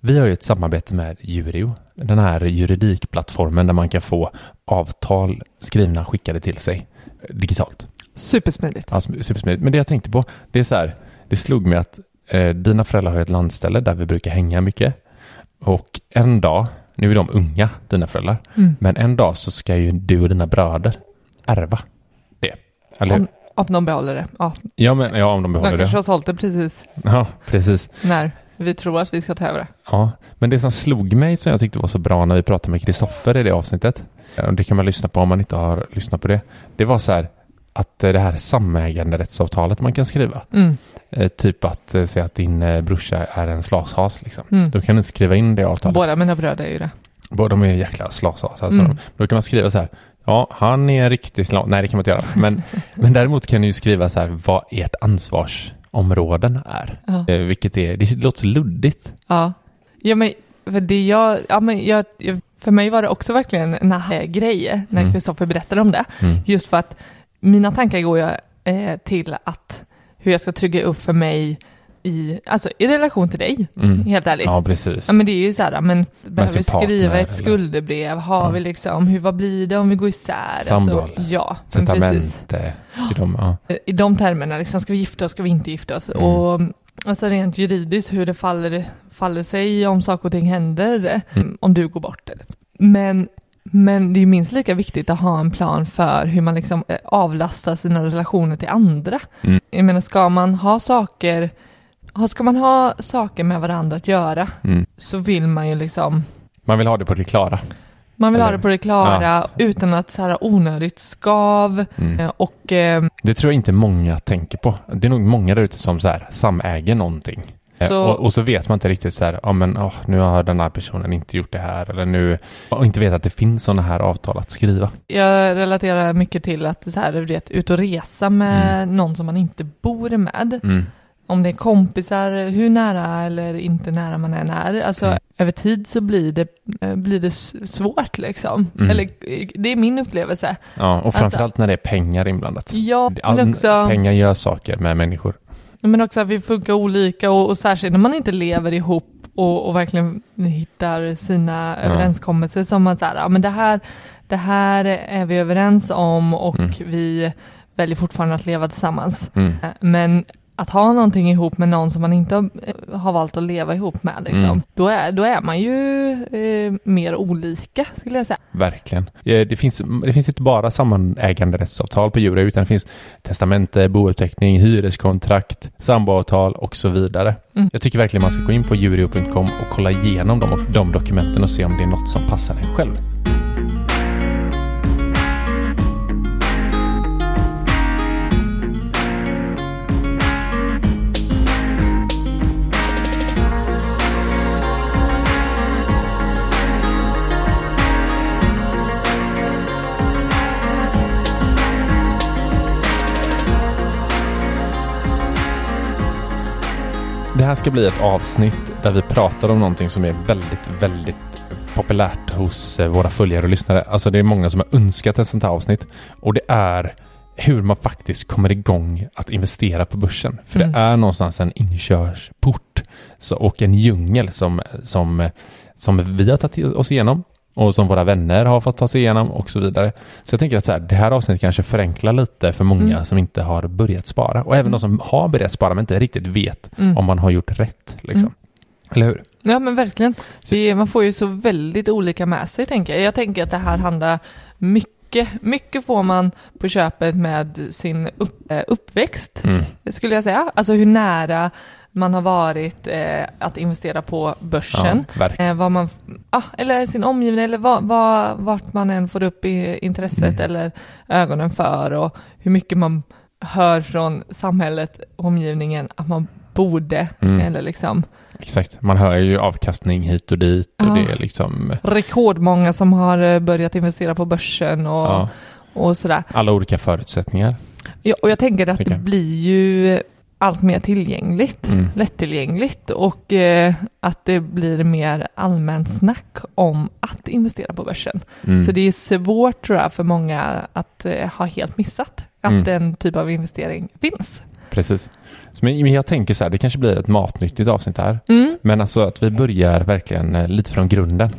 Vi har ju ett samarbete med Jurio, den här juridikplattformen där man kan få avtal skrivna skickade till sig digitalt. Supersmidigt. Alltså, supersmidigt. Men det jag tänkte på, det är så här, det slog mig att eh, dina föräldrar har ett landställe där vi brukar hänga mycket. Och en dag, nu är de unga, dina föräldrar, Mm. men en dag så ska ju du och dina bröder ärva det. Eller? Om, om de behåller det. Ja, Ja, men, ja, om de de behåller kanske det. har sålt det precis Ja, precis. när vi tror att vi ska ta över det. Ja, men det som slog mig som jag tyckte var så bra när vi pratade med Kristoffer i det avsnittet, och det kan man lyssna på om man inte har lyssnat på det, det var så här att eh, det här samäganderättsavtalet man kan skriva, Mm. eh, typ att eh, säga att din eh, brorsa är en slashas liksom. Mm. Då kan du skriva in det avtalet. Båda mina bröder är ju det. Båda de är jäkla slashas. Alltså Mm. då kan man skriva så här, ja, han är en riktig slas. Nej, det kan man inte göra. Men, men däremot kan du ju skriva så här, vad ert ansvarsområden är. Ja. Eh, vilket är, det låter så luddigt. Ja, ja men för det jag, ja men jag, för mig var det också verkligen en aha-grej när Mm. Kristoffer berättade om det. Mm. Just för att mina tankar går ju eh, till att hur jag ska trygga upp för mig i, alltså i relation till dig, Mm. helt ärligt. Ja, precis. Ja men det är ju så här, men behöver vi skriva ett skuldebrev? Har Ja. vi liksom, hur, vad blir det om vi går isär? Alltså, eller? ja, men precis. Testamente. I de, ja. I de termerna, liksom, ska vi gifta oss, ska vi inte gifta oss? Mm. Och alltså rent juridiskt hur det faller, faller sig om saker och ting händer, Mm. om du går bort. Eller. Men, men det är minst lika viktigt att ha en plan för hur man liksom eh, avlastar sina relationer till andra. Mm. Jag menar, ska man ha saker, ska man ha saker med varandra att göra Mm. så vill man ju liksom Man vill ha det på det klara. man vill ha Eller- det på det klara utan att så här onödigt skav Mm. eh, och eh, Det tror jag inte många tänker på. Det är nog många där ute som så här, samäger någonting. Eh, Så- Och, och så vet man inte riktigt så här, ja men åh, nu har den här personen inte gjort det här eller nu, och inte vet att det finns sådana här avtal att skriva. Jag relaterar mycket till att så här, du vet, ut och resa med någon som man inte bor med. Mm. Om det är kompisar, hur nära eller inte nära man än är. Alltså Mm. över tid så blir det, eh, blir det svårt liksom. Mm. Eller det är min upplevelse. Ja, och framförallt när det är pengar inblandat. Ja, All, också, Pengar gör saker med människor. men också att vi funkar olika och, och särskilt när man inte lever ihop och, och verkligen hittar sina överenskommelser som man säger, ja men det här, det här är vi överens om och Mm. vi väljer fortfarande att leva tillsammans. Mm. Eh, Men att ha någonting ihop med någon som man inte har, eh, valt att leva ihop med, liksom, Mm. då, är, då är man ju eh, mer olika, skulle jag säga. Verkligen. Eh, Det finns, det finns inte bara samäganderättsavtal på djur utan det finns testamente, bouppteckning, hyreskontrakt, samboavtal och så vidare. Mm. Jag tycker verkligen man ska gå in på jurio.com och kolla igenom dem och de dokumenten och se om det är något som passar en själv. Här ska bli ett avsnitt där vi pratar om någonting som är väldigt, väldigt populärt hos eh, våra följare och lyssnare. Alltså det är många som har önskat ett sånt här avsnitt och det är hur man faktiskt kommer igång att investera på börsen. För Mm. det är någonstans en inkörsport så, och en djungel som, som, som vi har tagit oss igenom och som våra vänner har fått ta sig igenom och så vidare. Så jag tänker att så här, det här avsnittet kanske förenklar lite för många Mm. som inte har börjat spara och även de som har börjat spara men inte riktigt vet Mm. om man har gjort rätt. Liksom. Mm. Eller hur? Ja men verkligen. Det, man får ju så väldigt olika med sig tänker jag. Jag tänker att det här handlar mycket, mycket får man på köpet med sin upp, eh, uppväxt, Mm. skulle jag säga. Alltså hur nära man har varit eh, att investera på börsen. Ja. Eh, vad man, ah, eller sin omgivning, eller vad, vad, vart man än får upp i intresset Mm. eller ögonen för och hur mycket man hör från samhället, omgivningen, att man borde, Mm. eller liksom Exakt. Man hör ju avkastning hit och dit och Ja. det är liksom rekordmånga som har eh, börjat investera på börsen och, ja, och sådär. alla olika förutsättningar. Ja, och jag tänker att Tycker det blir ju allt mer tillgängligt, Mm. lättillgängligt och eh, att det blir mer allmänt snack om att investera på börsen. Mm. Så det är svårt tror jag för många att eh, ha helt missat att Mm. den typ av investering finns. Precis. Men jag tänker så här, det kanske blir ett matnyttigt avsnitt här. Mm. Men alltså att vi börjar verkligen eh, lite från grunden.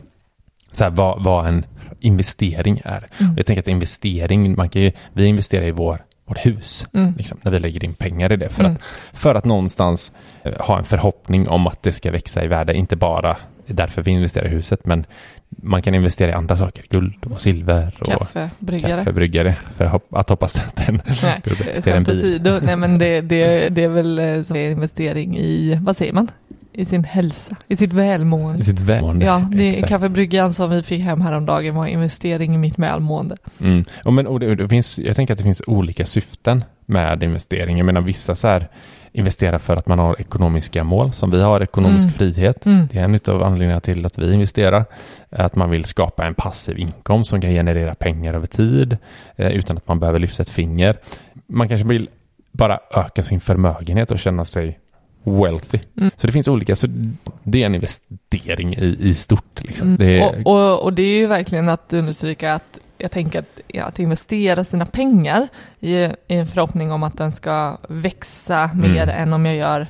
Så här, vad, vad en investering är. Mm. Jag tänker att investering, man kan ju, vi investerar i vår, vårt hus. Mm. Liksom, när vi lägger in pengar i det. För, Mm. att, för att någonstans eh, ha en förhoppning om att det ska växa i värde. Inte bara därför vi investerar i huset, men man kan investera i andra saker. Guld och silver och Kaffebryggare. kaffebryggare. För att hop- att hoppas att den i en bil. Nej men det, det, det är väl eh, som investering i, vad säger man? I sin hälsa, i sitt välmående. I sitt välmående. Ja, det är Exakt. kaffebryggan som vi fick hem häromdagen var investering i mitt välmående. Mm. Och men, och det, det finns, jag tänker att det finns olika syften med investering. Jag menar vissa så här investerar för att man har ekonomiska mål som vi har, ekonomisk Mm. frihet. Mm. Det är en av anledningarna till att vi investerar. Att man vill skapa en passiv inkomst som kan generera pengar över tid eh, utan att man behöver lyfta ett finger. Man kanske vill bara öka sin förmögenhet och känna sig wealthy. Mm. Så det finns olika, så det är en investering i, i stort. Liksom. Mm. Det är, Och, och, och det är ju verkligen att understryka att jag tänker att, ja, att investera sina pengar i, i en förhoppning om att den ska växa Mm. mer än om jag gör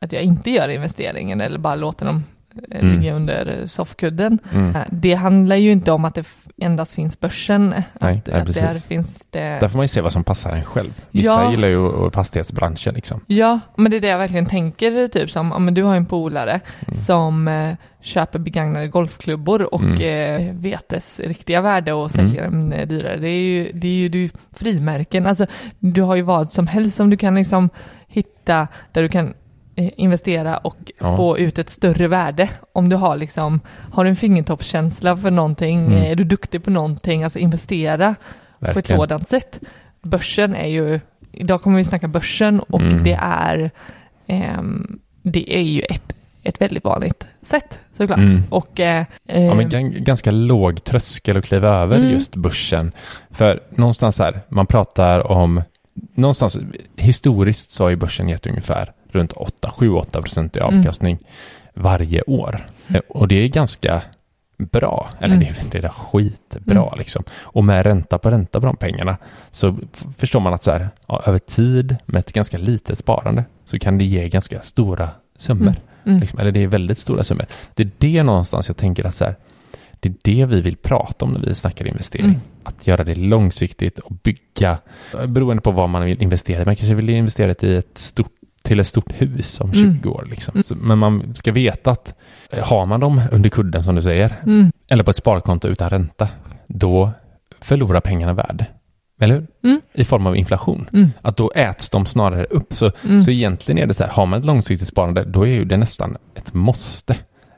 att jag inte gör investeringen eller bara låter dem Mm. ligga under soffkudden. mm. Eh, Det handlar ju inte om att det endast finns börsen. Nej, att, nej, att där finns det... Där får man ju se vad som passar en själv. Vissa Ja. gillar ju fastighetsbranschen liksom. Ja, men det är det jag verkligen tänker, typ som, men du har en polare Mm. som eh, köper begagnade golfklubbor och Mm. eh, vet dess riktiga värde och säljer dem eh, dyrare. Det är ju, det är ju du, frimärken, alltså du har ju vad som helst som du kan liksom hitta där du kan investera och Ja. få ut ett större värde. Om du har liksom, har du en fingertoppskänsla för någonting, Mm. eh, är du duktig på någonting, alltså investera på ett Verkligen. sådant sätt. Börsen är ju, idag kommer vi snacka börsen och Mm. det är ehm, det är ju ett, ett väldigt vanligt sätt såklart. Mm. Och eh, Ja, men gan- ganska låg tröskel att kliva över Mm. just börsen. För någonstans här, man pratar om, någonstans historiskt så har ju börsen gett ungefär runt 8, 7-8 procent i Mm. avkastning varje år. Eh, Och det är ganska bra, eller Mm. det, det är skitbra Mm. liksom. Och med ränta på ränta på de pengarna så förstår man att så här, ja, över tid med ett ganska litet sparande så kan det ge ganska stora summor. Mm. Mm. Liksom, eller det är väldigt stora summor. Det är det någonstans jag tänker att så här, det är det vi vill prata om när vi snackar investering. Mm. Att göra det långsiktigt och bygga, beroende på vad man vill investera i. Man kanske vill investera i ett stort, till ett stort hus om 20 Mm. år. Liksom. Så, men man ska veta att eh, har man dem under kudden som du säger, Mm. eller på ett sparkonto utan ränta, då förlorar pengarna värde. Eller hur? Mm. I form av inflation. Mm. Att då äts de snarare upp. Så Mm. så egentligen är det så här, har man ett långsiktigt sparande, då är ju det nästan ett måste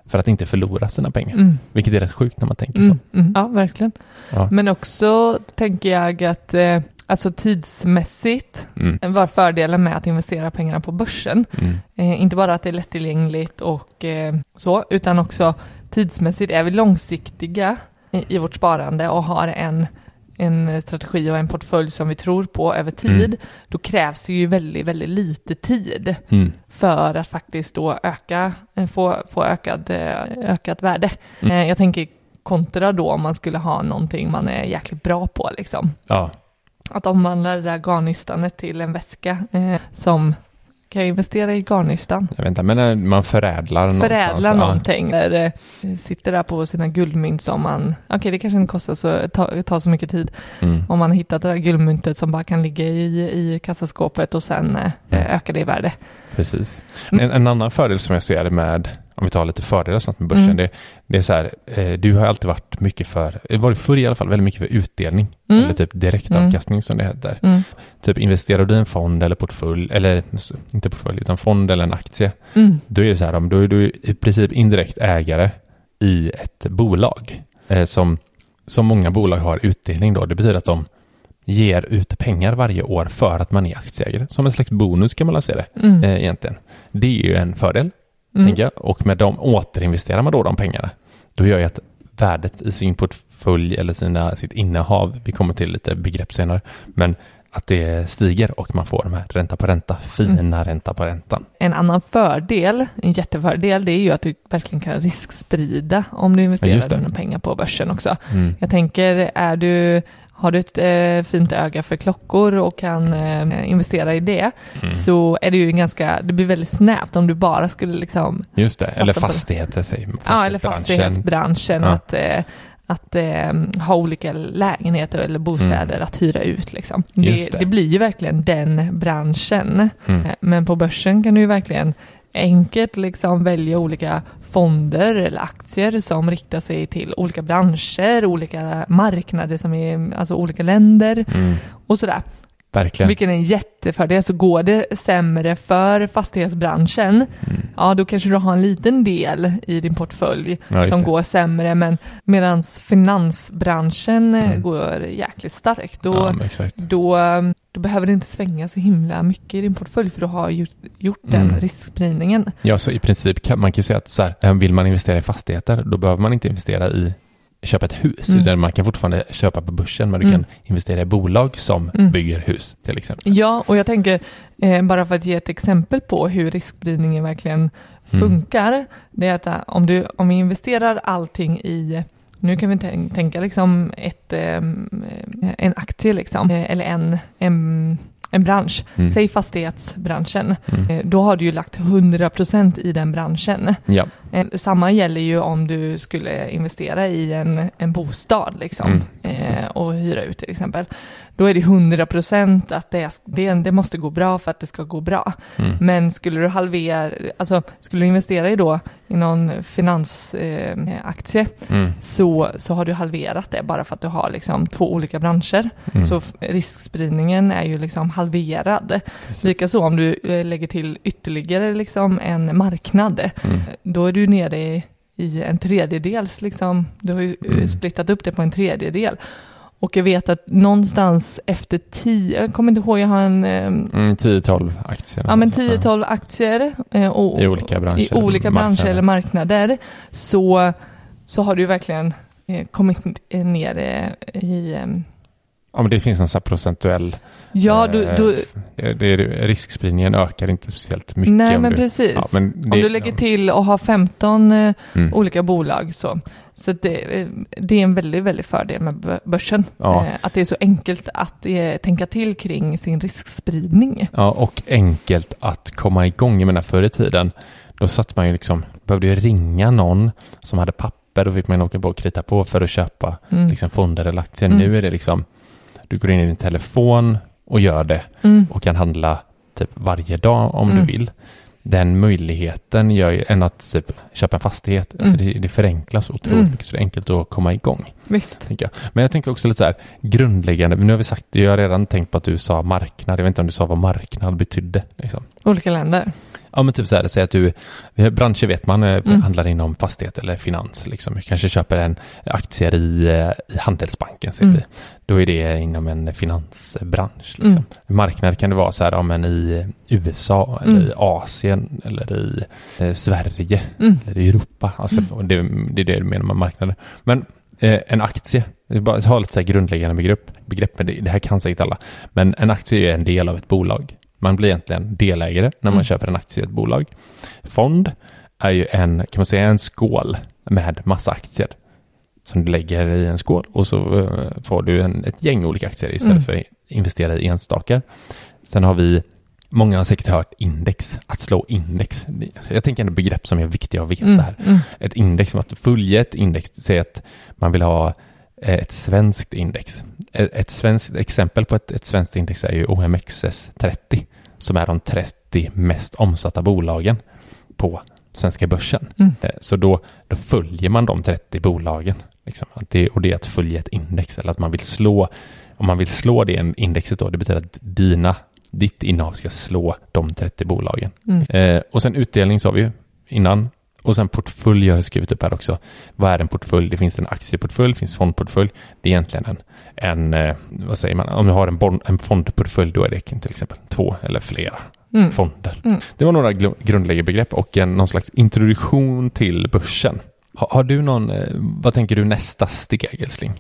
för att inte förlora sina pengar. Mm. Vilket är rätt sjukt när man tänker Mm. så. Mm. Ja, verkligen. Ja. Men också tänker jag att eh, alltså tidsmässigt Mm. var fördelen med att investera pengarna på börsen. Mm. Eh, inte bara att det är lättillgängligt och eh, så, utan också tidsmässigt är vi långsiktiga i, i vårt sparande och har en en strategi och en portfölj som vi tror på över tid, mm. då krävs det ju väldigt, väldigt lite tid mm. för att faktiskt då öka, få, få ökad, ökat värde. Mm. Jag tänker kontra då om man skulle ha någonting man är jäkligt bra på liksom. Ja. Att omvandla det där garnystanet till en väska eh, som kan jag investera i garnnystan? Jag vet inte, men man förädlar Förädlar någonting. Ja. Eller eh, sitter där på sina guldmynt som man, okej okay, det kanske inte kostar så, ta, ta så mycket tid. Mm. Om man har hittat det där guldmyntet som bara kan ligga i, i kassaskåpet och sen eh, öka det i värde. Precis. Mm. En, en, annan fördel som jag ser med om vi tar lite fördelar snabbt med börsen, mm. det, det, är så här, eh, du har alltid varit mycket för, eh, varit förr i alla fall, väldigt mycket för utdelning, mm. eller typ direktavkastning mm. som det heter. Mm. Typ investerar du i en fond eller portfölj, eller inte portfölj, utan fond eller en aktie, mm. då är det så här, då är du i princip indirekt ägare i ett bolag, eh, som, som många bolag har utdelning då. Det betyder att de ger ut pengar varje år för att man är aktieägare. Som en slags bonus kan man se det mm. eh, egentligen. Det är ju en fördel mm. tänker jag. Och med dem återinvesterar man då de pengarna. Då gör ju att värdet i sin portfölj eller sina, sitt innehav, vi kommer till lite begrepp senare, men att det stiger och man får de här ränta på ränta, fina mm. ränta på räntan. En annan fördel, en jättefördel, det är ju att du verkligen kan risksprida om du investerar ja, dina pengar på börsen också. Mm. Jag tänker, är du har du ett eh, fint öga för klockor och kan eh, investera i det mm. så är det ju ganska, det blir väldigt snävt om du bara skulle liksom Just det, eller fastigheter, säg, Ja, eller fastighetsbranschen. Ja. Att, eh, att eh, ha olika lägenheter eller bostäder mm. att hyra ut. Liksom. Det, det. det, blir ju verkligen den branschen. Mm. Eh, men på börsen kan du ju verkligen enkelt liksom välja olika fonder eller aktier som riktar sig till olika branscher, olika marknader som är, alltså olika länder mm. och sådär. Verkligen. Vilken är en jättefördel. Så går det sämre för fastighetsbranschen, mm. ja då kanske du har en liten del i din portfölj ja, som går sämre, men medan finansbranschen mm. går jäkligt starkt, då, ja, då, då behöver det inte svänga så himla mycket i din portfölj, för du har gjort, gjort den mm. riskspridningen. Ja, så i princip kan man kan säga att så här, vill man investera i fastigheter, då behöver man inte investera i köpa ett hus, mm. där man kan fortfarande köpa på börsen, men du mm. kan investera i bolag som mm. bygger hus till exempel. Ja, och jag tänker, eh, bara för att ge ett exempel på hur riskspridningen verkligen mm. funkar, det är att eh, om, du, om vi investerar allting i nu kan vi tänka liksom ett, eh, en aktie liksom, eh, eller en, en en bransch, mm. säg fastighetsbranschen, mm. Eh, då har du ju lagt 100% i den branschen. Ja. Eh, samma gäller ju om du skulle investera i en, en bostad liksom, mm, eh, och hyra ut till exempel. Då är det 100% att det, det, det, måste gå bra för att det ska gå bra. Mm. Men skulle du halvera, alltså skulle du investera i då i någon finansaktie eh, mm. så, så har du halverat det bara för att du har liksom två olika branscher. Mm. Så riskspridningen är ju liksom halverad. Likaså om du eh, lägger till ytterligare liksom en marknad, mm. då är du nere i, i en tredjedels, liksom, du har ju mm. splittat upp det på en tredjedel. Och jag vet att någonstans efter tio, jag kommer inte ihåg, jag har en... Eh, mm, 10-12 aktier. Ja, men 10-12 aktier. Eh, och, I olika branscher. I olika branscher eller marknader. Så, så har du verkligen eh, kommit ner i... Eh, Ja, men det finns en sån procentuell... Ja, du, du, det, det, riskspridningen ökar inte speciellt mycket. Nej, men du, precis. Ja, men det, om du lägger till och har 15 mm. olika bolag så så det, det, är en väldigt, väldigt fördel med börsen. Ja. Eh, att det är så enkelt att eh, tänka till kring sin riskspridning. Ja, och enkelt att komma igång. Jag menar förr i tiden, då satt man ju liksom, behövde ju ringa någon som hade papper, då fick man åka på och krita på för att köpa mm. liksom, fonder eller aktier. Mm. Nu är det liksom, du går in i din telefon och gör det mm. och kan handla typ varje dag om du mm. vill den möjligheten gör ju än att typ, köpa en fastighet. Alltså, mm. Alltså det, det förenklas otroligt mm. mycket så det är enkelt att komma igång. Visst. Jag. Men jag tänker också lite så här grundläggande, nu har vi sagt, jag har redan tänkt på att du sa marknad, jag vet inte om du sa vad marknad betydde. Liksom. Olika länder. Ja men typ så här, säg att du, branscher vet man, eh, mm. handlar inom fastighet eller finans liksom. Kanske köper en aktier i, eh, i Handelsbanken, säger mm. vi. Då är det inom en finansbransch. Liksom. Mm. Marknad kan det vara så här, ja, men i USA eller mm. i Asien eller i eh, Sverige mm. eller i Europa. Alltså, mm. det, det är det du menar med marknader. Men Eh, en aktie, bara har lite så grundläggande begrepp, begrepp men det, det här kan säkert alla. Men en aktie är en del av ett bolag. Man blir egentligen delägare när man Mm. köper en aktie i ett bolag. Fond är ju en, kan man säga, en skål med massa aktier som du lägger i en skål och så eh, får du en, ett gäng olika aktier istället Mm. för att investera i enstaka. Sen har vi, många har säkert hört index, att slå index. Jag tänker ändå begrepp som är viktiga att veta Mm, här. mm, Ett index som att följa ett index, säg att man vill ha eh, ett svenskt index. Ett, ett svenskt exempel på ett, ett svenskt index är ju OMXS30 som är de 30 mest omsatta bolagen på svenska börsen. Mm. Eh, Så då, då följer man de 30 bolagen. Liksom. Det, och det är att följa ett index eller att man vill slå, om man vill slå det indexet då, det betyder att dina, ditt innehav ska slå de 30 bolagen. mm. Eh, och sen utdelning sa vi ju innan. Och sen portfölj har jag skrivit upp här också. Vad är en portfölj? Det finns en aktieportfölj, det finns fondportfölj. Det är egentligen en, en eh, vad säger man, om du har en, bon, en fondportfölj då är det till exempel två eller flera Mm. fonder. Mm. Det var några grundläggande begrepp och en, någon slags introduktion till börsen. Ha, har du någon, eh, vad tänker du nästa steg älskling?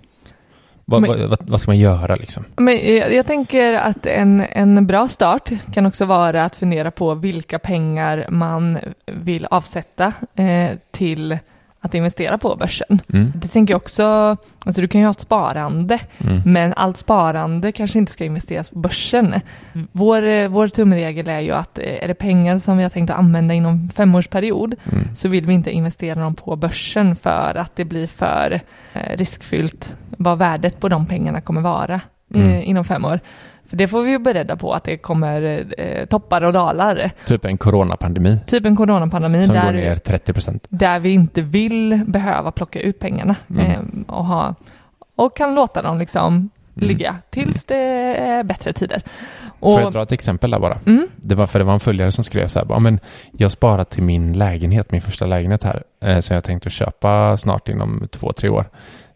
Vad, Men- vad, vad, ska man göra liksom? Men jag, jag tänker att en, en bra start kan också vara att fundera på vilka pengar man vill avsätta eh, till att investera på börsen. Mm. Det tänker jag också, alltså du kan ju ha ett sparande, Mm. men allt sparande kanske inte ska investeras på börsen. Vår, vår tumregel är ju att eh, är det pengar som vi har tänkt att använda inom femårsperiod Mm. så vill vi inte investera dem på börsen för att det blir för eh, riskfyllt vad värdet på de pengarna kommer vara Mm. eh, inom fem år. För det får vi ju beredda på att det kommer eh, toppar och dalar. Typ en coronapandemi Typ en coronapandemi som går där, ner 30 procent. där vi inte vill behöva plocka ut pengarna Mm. eh, och, ha, och kan låta dem liksom Mm. ligga tills det är bättre tider. Får Och, jag dra ett exempel där bara? mm, Det var för det var en följare som skrev så här, ja, men jag sparar till min lägenhet, min första lägenhet här, eh, som jag tänkte köpa snart inom två, tre år.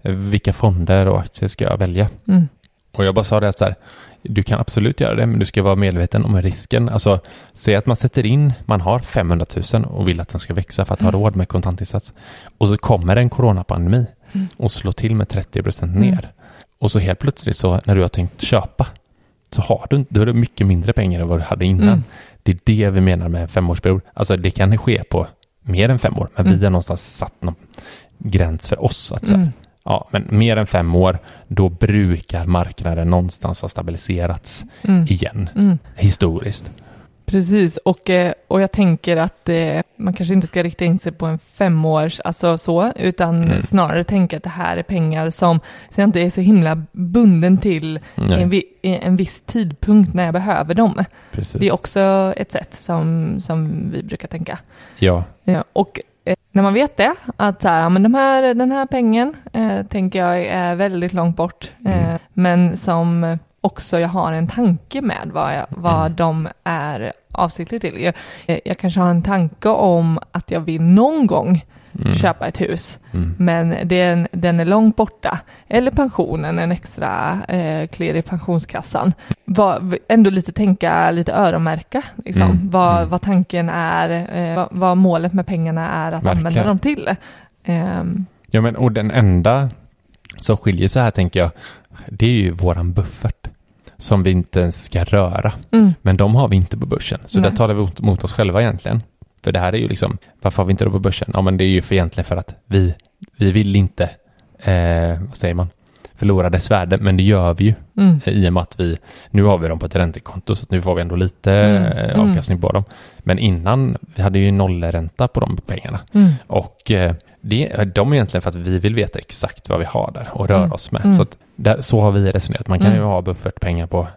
Vilka fonder och aktier ska jag välja? mm, Och jag bara sa det att så här, du kan absolut göra det, men du ska vara medveten om risken. Alltså, säg att man sätter in, man har 500 000 och vill att den ska växa för att ha Mm. råd med kontantinsats. Och så kommer en coronapandemi Mm. och slår till med 30 procent Mm. ner. Och så helt plötsligt så när du har tänkt köpa så har du, då är det mycket mindre pengar än vad du hade innan. Mm. Det är det vi menar med en femårsperiod. Alltså det kan ske på mer än fem år, men Mm. vi har någonstans satt någon gräns för oss. Att så här, mm, Ja, men mer än fem år, då brukar marknaden någonstans ha stabiliserats mm, igen, mm. historiskt. Precis, och, eh, och jag tänker att eh, man kanske inte ska rikta in sig på en femårs, alltså så, utan Mm. snarare tänka att det här är pengar som, så jag inte är så himla bunden till en, en viss tidpunkt när jag behöver dem. precis. Det är också ett sätt som, som vi brukar tänka. Ja, Ja, och när man vet det, att så här, men de här, den här pengen eh, tänker jag är väldigt långt bort, eh, Mm. men som också jag har en tanke med vad, jag, vad Mm. de är avsiktligt till. Jag, eh, jag kanske har en tanke om att jag vill någon gång mm. köpa ett hus, Mm. men den, den är långt borta. Eller pensionen, en extra eh, klirr i pensionskassan. Var, ändå lite tänka, lite öronmärka, liksom. Mm, Vad, mm. vad tanken är, eh, vad, vad målet med pengarna är att Verkligen. använda dem till. Ehm, Ja, men och den enda som skiljer sig här tänker jag, det är ju våran buffert som vi inte ens ska röra. mm, Men de har vi inte på börsen. Så Nej. där talar vi mot oss själva egentligen. För det här är ju liksom, varför har vi inte det på börsen? Ja, men det är ju för egentligen för att vi, vi vill inte, eh, vad säger man, förlora dess värde, men det gör vi ju mm, i och med att vi, nu har vi dem på ett räntekonto så nu får vi ändå lite Mm, eh, mm. avkastning på dem. Men innan, vi hade ju nollränta på de pengarna. mm, Och eh, det, de är egentligen för att vi vill veta exakt vad vi har där och röra Mm, oss med. mm. Så, att där, så har vi resonerat. Man kan ju ha buffertpengar på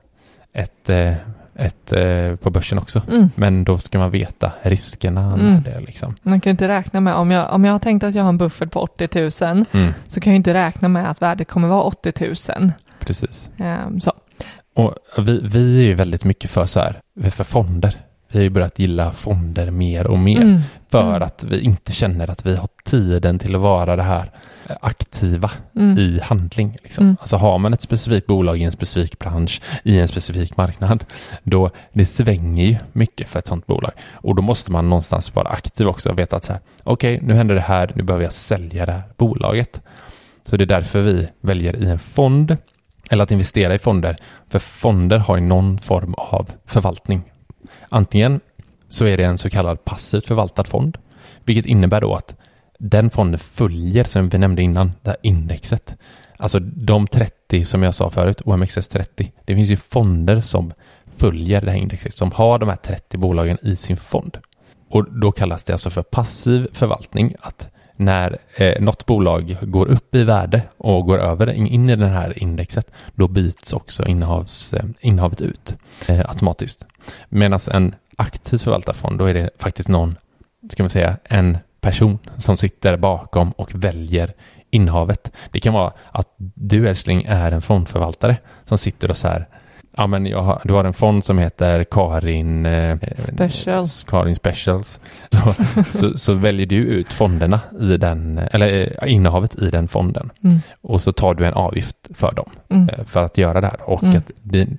ett, eh, ett eh, på börsen också. mm. Men då ska man veta riskerna Mm. med det liksom. Man kan ju inte räkna med, om jag, om jag har tänkt att jag har en buffert på 80 000, Mm, så kan jag inte räkna med att värdet kommer vara 80 000. precis. Ehm, så. Och vi, vi är ju väldigt mycket för så här, för fonder. Vi har ju börjat gilla fonder mer och mer. Mm, För Mm. att vi inte känner att vi har tiden till att vara det här aktiva mm, i handling. Liksom. Mm. Alltså har man ett specifikt bolag i en specifik bransch, i en specifik marknad, då det svänger ju mycket för ett sånt bolag. Och då måste man någonstans vara aktiv också och veta att så här, okej, nu händer det här, nu behöver jag sälja det här bolaget. Så det är därför vi väljer i en fond eller att investera i fonder. För fonder har ju någon form av förvaltning. Antingen så är det en så kallad passivt förvaltad fond, vilket innebär då att den fonden följer, som vi nämnde innan, det här indexet. Alltså de 30 som jag sa förut, OMXS 30, det finns ju fonder som följer det här indexet, som har de här 30 bolagen i sin fond. Och då kallas det alltså för passiv förvaltning, att när eh, något bolag går upp i värde och går över in i det här indexet, då byts också innehavs, eh, innehavet ut eh, automatiskt. Medan en aktivt förvaltarfond, då är det faktiskt någon, ska man säga, en person som sitter bakom och väljer innehavet. Det kan vara att du älskling är en fondförvaltare som sitter och så här Ja men jag har, du har en fond som heter Karin eh, Specials. Karin Specials. Så, så, så, väljer du ut fonderna i den, eller eh, innehavet i den fonden. Mm. Och så tar du en avgift för dem mm. eh, för att göra det här. Och mm. att din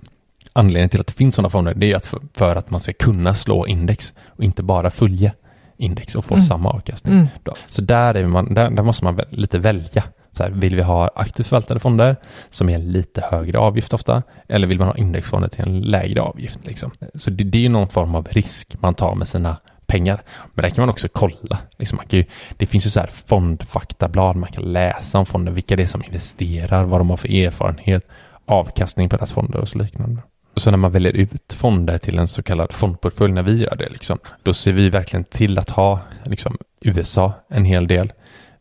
anledningen till att det finns sådana fonder det är att för, för, att man ska kunna slå index och inte bara följa index och få mm. samma avkastning. Mm. Så där, är man, där, där måste man lite välja. Så här, vill vi ha aktivt förvaltade fonder som är en lite högre avgift ofta? Eller vill man ha indexfonder till en lägre avgift? Liksom? Så det, det är någon form av risk man tar med sina pengar. Men där kan man också kolla. Liksom man ju, det finns ju så här fondfaktablad man kan läsa om fonder, vilka det är som investerar, vad de har för erfarenhet, avkastning på deras fonder och så liknande. Och så när man väljer ut fonder till en så kallad fondportfölj, när vi gör det, liksom, då ser vi verkligen till att ha liksom, USA en hel del.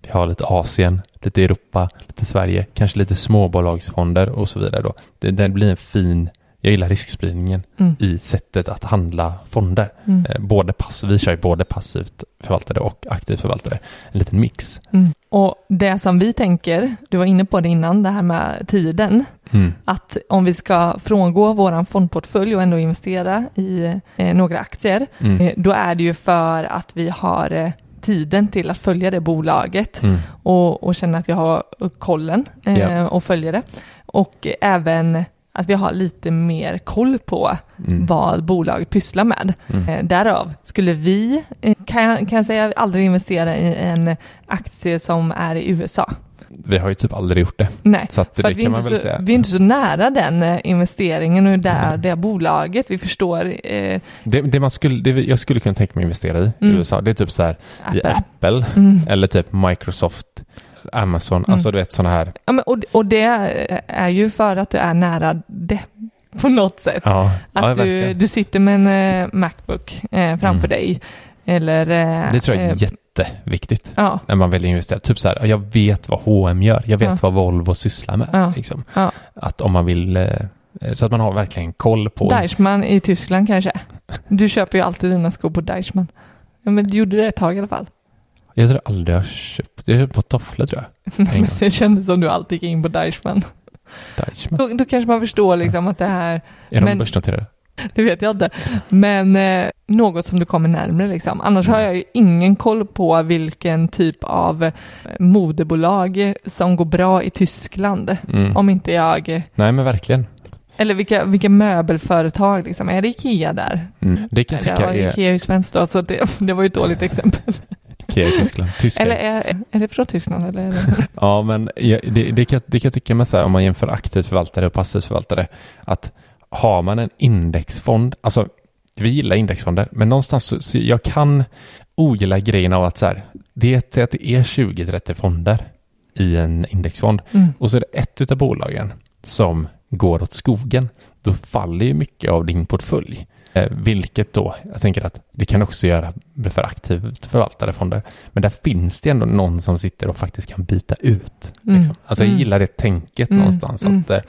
Vi har lite Asien, lite Europa, lite Sverige, kanske lite småbolagsfonder och så vidare. Då. Det, det blir en fin, jag gillar riskspridningen mm. i sättet att handla fonder. Mm. Eh, både pass, vi kör ju både passivt förvaltare och aktivt förvaltare. En liten mix. Mm. Och det som vi tänker, du var inne på det innan, det här med tiden. Mm. Att om vi ska frångå våran fondportfölj och ändå investera i eh, några aktier, mm. eh, då är det ju för att vi har eh, tiden till att följa det bolaget mm. och, och känna att vi har kollen eh, yeah. och följer det. Och även att vi har lite mer koll på mm. vad bolaget pysslar med. Mm. Eh, därav skulle vi, eh, kan jag, kan jag säga, aldrig investera i en aktie som är i USA. Vi har ju typ aldrig gjort det. Nej, så att det för kan man väl så, säga. vi är inte så nära den eh, investeringen och det, det bolaget. Vi förstår. Eh, det, det, man skulle, det jag skulle kunna tänka mig investera i mm. USA, det är typ så här Apple. i Apple mm. eller typ Microsoft Amazon, mm. alltså du vet sådana här. Ja, men, och, och det är ju för att du är nära det på något sätt. Ja, att ja, du, du sitter med en uh, Macbook uh, framför mm. dig. Eller, uh, det tror jag är jätteviktigt ja. när man väljer investera. Typ så här, jag vet vad H&M gör, jag vet ja. vad Volvo sysslar med. Ja. Liksom. Att om man vill, så att man har verkligen koll på. Deichmann i Tyskland kanske. Du köper ju alltid dina skor på Deichmann. Ja, men du gjorde det ett tag i alla fall. Jag tror aldrig jag köpt, jag har köpt på tofflor tror jag. det kändes som du alltid gick in på Deichmann. Deichmann. Då, då, kanske man förstår liksom att det här... Är de börsnoterade? Det vet jag inte. Men eh, något som du kommer närmare liksom. Annars mm. har jag ju ingen koll på vilken typ av eh, modebolag som går bra i Tyskland. Mm. Om inte jag... Nej men verkligen. Eller vilka, vilka möbelföretag liksom. Är det Ikea där? Mm. Det kan jag tycka är... Ikea är ju svenskt då, så det, det var ju ett dåligt exempel. Ikea i Tyskland. Tyskland. Eller är, är det från Tyskland? Eller det... ja, men det, det, kan, det kan jag tycka med så här, om man jämför aktivt förvaltare och passivt förvaltare, att har man en indexfond, alltså vi gillar indexfonder, men någonstans så, så jag kan ogilla grejen av att så här, det, att det är 20-30 fonder i en indexfond mm. och så är det ett av bolagen som går åt skogen, då faller ju mycket av din portfölj. Eh, vilket då, jag tänker att det kan också göra för aktivt förvaltade fonder. Men där finns det ändå någon som sitter och faktiskt kan byta ut. Mm. Liksom. Alltså jag mm. gillar det tänket mm. någonstans. Mm. Att, eh,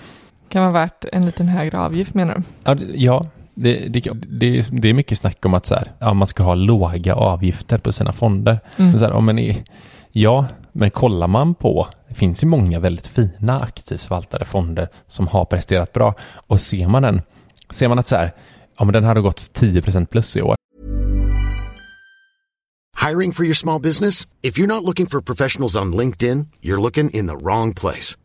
kan vara värt en liten högre avgift menar du? Ja, ja det, det, det, det, är mycket snack om att så här, ja, man ska ha låga avgifter på sina fonder. Mm. Så här, ja, men, ja, men kollar man på, det finns ju många väldigt fina aktivt förvaltade fonder som har presterat bra. Och ser man en, ser man att så här, ja men den hade gått 10% plus i år. Hiring for your small business? If you're not looking for professionals on LinkedIn, you're looking in the wrong place.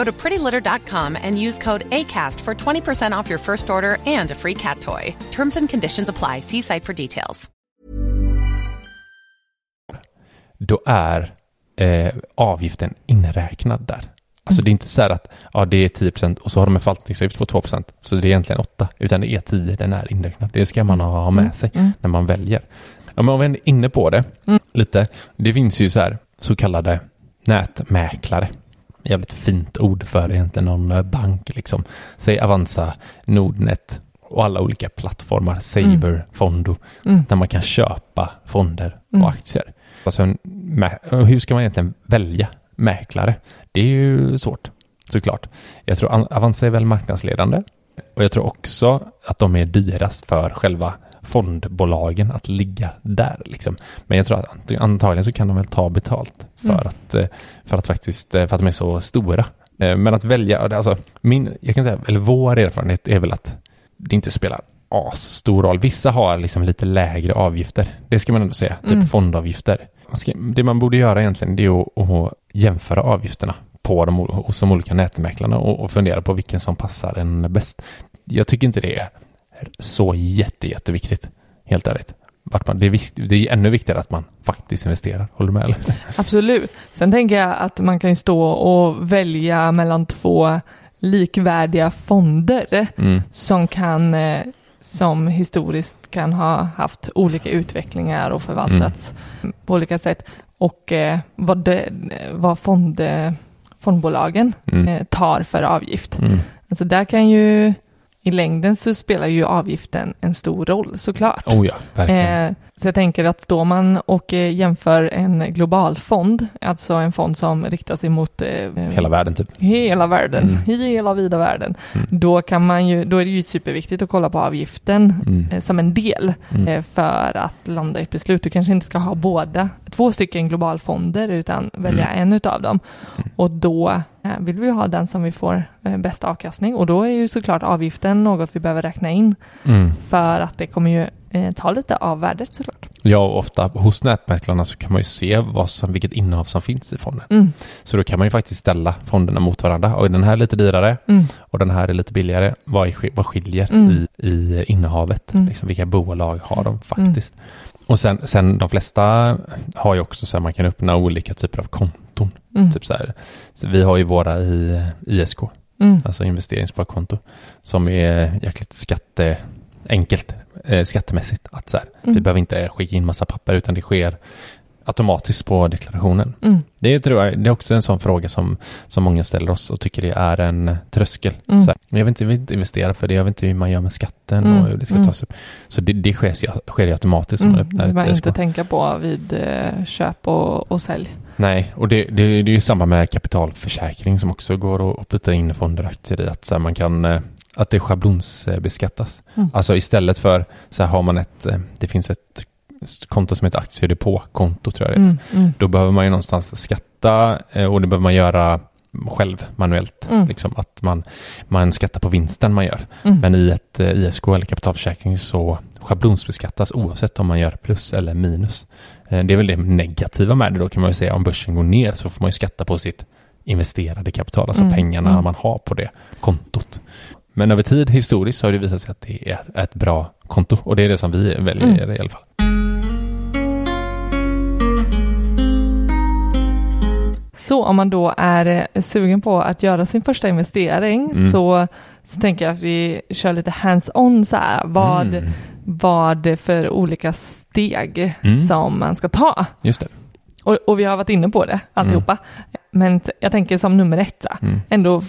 Go to prettylitter.com and use code ACAST for 20% off your first order and a free cat toy. Terms and conditions apply. See site for details. Då är eh, avgiften inräknad där. Alltså det är inte så här att ja, det är 10% och så har de en förvaltningsavgift på 2%. Så det är egentligen 8, utan det är 10, den är inräknad. Det ska man ha med sig när man väljer. Ja, men om vi är inne på det lite. Det finns ju så här så kallade nätmäklare. Jävligt fint ord för egentligen någon eh, bank liksom. Säg Avanza, Nordnet och alla olika plattformar, Saber, Fondo, där man kan köpa fonder och aktier. Alltså, hur ska man egentligen välja mäklare? Det är ju svårt, såklart. Jag tror An- Avanza är väl marknadsledande och jag tror också att de är dyrast för själva fondbolagen att ligga där. Liksom. Men jag tror att ant- antagligen så kan de väl ta betalt för, att, eh, för att faktiskt, eh, för att de är så stora. Eh, Men att välja, alltså min, jag kan säga, eller vår erfarenhet är väl att det inte spelar as stor roll. Vissa har liksom lite lägre avgifter. Det ska man ändå säga, typ fondavgifter. Man ska, det man borde göra egentligen det är att, att jämföra avgifterna på de, hos de olika nätmäklarna och, och fundera på vilken som passar en bäst. Jag tycker inte det är så jätte, jätteviktigt, helt ärligt. Man, det, är vikt, det är ännu viktigare att man faktiskt investerar. Håller du med? Eller? Absolut. Sen tänker jag att man kan stå och välja mellan två likvärdiga fonder Mm. som kan, eh, som historiskt kan ha haft olika utvecklingar och förvaltats på olika sätt. Och eh, vad, det, vad fond, eh, fondbolagen Mm. tar för avgift. Mm. Alltså där kan ju, i längden så spelar ju avgiften en stor roll såklart. Oh ja, verkligen. Eh, så jag tänker att då man och eh, jämför en global fond, alltså en fond som riktar sig mot eh, Hela världen typ. hela världen, Mm. hela vida världen, Mm. då kan man ju, då är det ju superviktigt att kolla på avgiften Mm. eh, som en del Mm. för att landa i ett beslut. Du kanske inte ska ha båda, två stycken globalfonder utan välja Mm. en utav dem. Och då vill vi ha den som vi får bäst avkastning och då är ju såklart avgiften något vi behöver räkna in Mm. för att det kommer ju eh, ta lite av värdet såklart. Ja, och ofta hos nätmäklarna så kan man ju se vad som, vilket innehav som finns i fonden. Mm. Så då kan man ju faktiskt ställa fonderna mot varandra. Och den här är lite dyrare Mm. och den här är lite billigare. Vad, är, vad skiljer Mm. i, i innehavet? Mm. Liksom, vilka bolag har de faktiskt? Och sen, sen de flesta har ju också så här, man kan öppna olika typer av konton. Mm. Typ så. Så vi har ju våra i ISK, Mm. alltså investeringssparkonto, som är jäkligt skatte, enkelt eh, skattemässigt. Att så här, Vi Mm. behöver inte skicka in massa papper utan det sker automatiskt på deklarationen. Mm. Det tror jag, det är också en sån fråga som, som många ställer oss och tycker det är en tröskel. Mm. Så här, jag vill, inte, vill inte investera för det, jag vet inte hur man gör med skatten Mm. och hur det ska Mm. tas upp. Så det, det sker, sker ju automatiskt om man Mm. öppnar Det man inte tänka på vid eh, köp och, och sälj. Nej, och det, det, det är ju samma med kapitalförsäkring som också går att- putta in fonder och aktier i. Att så här, man kan eh, att det schablonsbeskattas. Mm. Alltså istället för så här har man ett, eh, det finns ett konto som heter aktiedepåkonto tror jag det heter. Mm. Mm. Då behöver man ju någonstans skatta eh, och det behöver man göra själv manuellt. Mm. Liksom att man, man skattar på vinsten man gör. Mm. Men i ett eh, ISK eller kapitalförsäkring så schablonsbeskattas oavsett om man gör plus eller minus. Det är väl det negativa med det då kan man ju säga. Om börsen går ner så får man ju skatta på sitt investerade kapital, alltså Mm, pengarna mm. man har på det kontot. Men över tid historiskt så har det visat sig att det är ett bra konto och det är det som vi väljer Mm. i alla fall. Så om man då är eh, sugen på att göra sin första investering Mm. så, så tänker jag att vi kör lite hands-on så här. Vad, Mm. vad för olika steg Mm. som man ska ta. Just det. Och, och vi har varit inne på det alltihopa. Men t- jag tänker som nummer ett, Mm. ändå,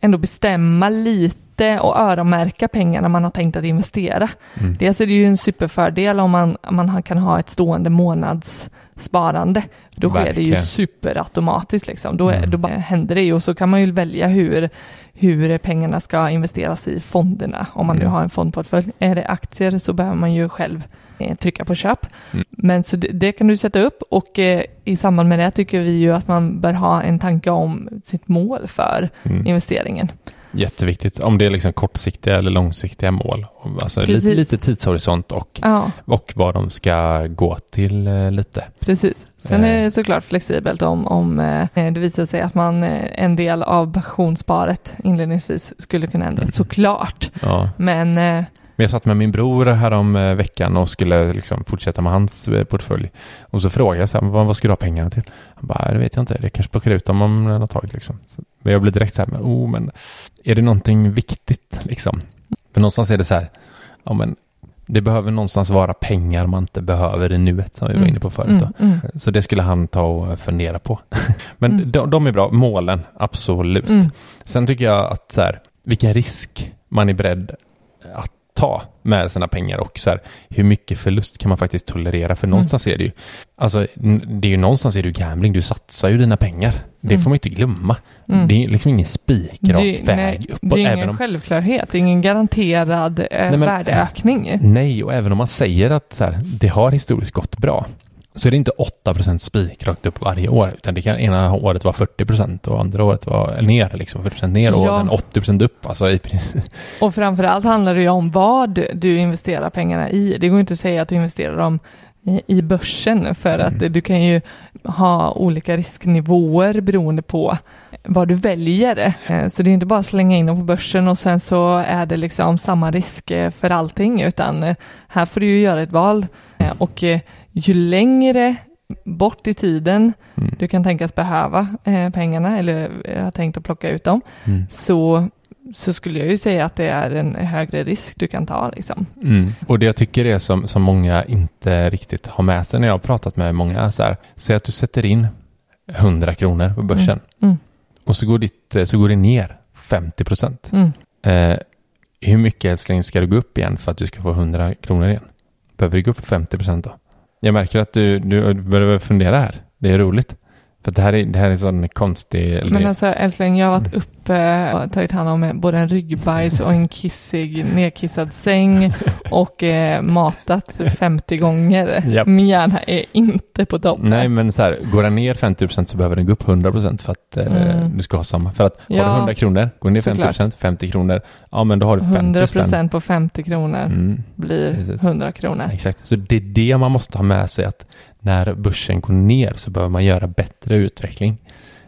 ändå bestämma lite inte att öronmärka pengarna man har tänkt att investera. Mm. Dels är det ju en superfördel om man, man kan ha ett stående månadssparande. Då sker det ju Verkligen. superautomatiskt liksom. Då, Mm. då bara händer det ju och så kan man ju välja hur, hur pengarna ska investeras i fonderna. Om man nu Mm. har en fondportfölj. Är det aktier så behöver man ju själv eh, trycka på köp. Mm. Men så det, det kan du sätta upp och eh, i samband med det tycker vi ju att man bör ha en tanke om sitt mål för Mm. investeringen. Jätteviktigt. Om det är liksom kortsiktiga eller långsiktiga mål. Alltså lite, Precis. lite tidshorisont och, Ja, och vad de ska gå till eh, lite. precis. Sen Eh. är det såklart flexibelt om, om eh, det visar sig att man eh, en del av pensionssparet inledningsvis skulle kunna ändras, Mm. såklart. Ja. Men eh, Men jag satt med min bror här om eh, veckan och skulle liksom fortsätta med hans eh, portfölj. Och så frågade jag så här, vad, vad ska du ha pengarna till? Han bara, det vet jag inte, jag kanske plockar ut dem om något tag liksom. Så, men jag blir direkt så här, men, oh, men är det någonting viktigt liksom? För någonstans är det så här, ja men det behöver någonstans vara pengar man inte behöver i nuet som vi var Mm. inne på förut då. mm, mm, Så det skulle han ta och fundera på. Men Mm. de, de är bra, målen, absolut. mm. Sen tycker jag att så här, vilken risk man är beredd att ta med sina pengar och så här, hur mycket förlust kan man faktiskt tolerera? För någonstans är det ju, alltså det är ju någonstans är det ju gambling, du satsar ju dina pengar. Det Mm. får man inte glömma. Mm. Det är liksom ingen spikrak väg nej, uppåt. det är ingen om, självklarhet, ingen garanterad eh, Nej, men- värdeökning. nej, och även om man säger att så här, det har historiskt gått bra, så är det inte 8% spikrakt upp varje år, utan det kan ena året vara 40% och andra året vara ner, liksom 40% ner och Ja. sen 80% upp. Alltså i. Och framförallt handlar det ju om vad du investerar pengarna i. Det går inte att säga att du investerar dem i- börsen för att Mm. du kan ju ha olika risknivåer beroende på vad du väljer. Eh, Så det är inte bara att slänga in dem på börsen och sen så är det liksom samma risk eh, för allting utan eh, här får du ju göra ett val och ju längre bort i tiden Mm. du kan tänkas behöva eh, pengarna eller eh, har tänkt att plocka ut dem Mm. så, så skulle jag ju säga att det är en högre risk du kan ta. Liksom. Mm. Och det jag tycker är som, som många inte riktigt har med sig när jag har pratat med många så här, säg att du sätter in 100 kronor på börsen Mm. och så går, ditt, eh, så går det ner 50 procent. Mm. Eh, hur mycket älskling ska du gå upp igen för att du ska få 100 kronor igen? Behöver du gå upp 50 procent då? Jag märker att du, du börjar fundera här. Det är roligt. För det här är, det här är sån konstig... eller- Men alltså älskling, jag har varit uppe och tagit hand om både en ryggbajs och en kissig, nedkissad säng och eh, matat 50 gånger. Japp. Min hjärna är inte på topp. Nej, men så här, går den ner 50 procent så behöver den gå upp 100 procent för att eh, Mm. du ska ha samma. För att har Ja, du 100 kronor, går ner 50 såklart. procent, 50 kronor, ja men då har du 50 100 spänn. procent på 50 kronor Mm, blir precis. 100 kronor. exakt. Så det är det man måste ha med sig att när börsen går ner så behöver man göra bättre utveckling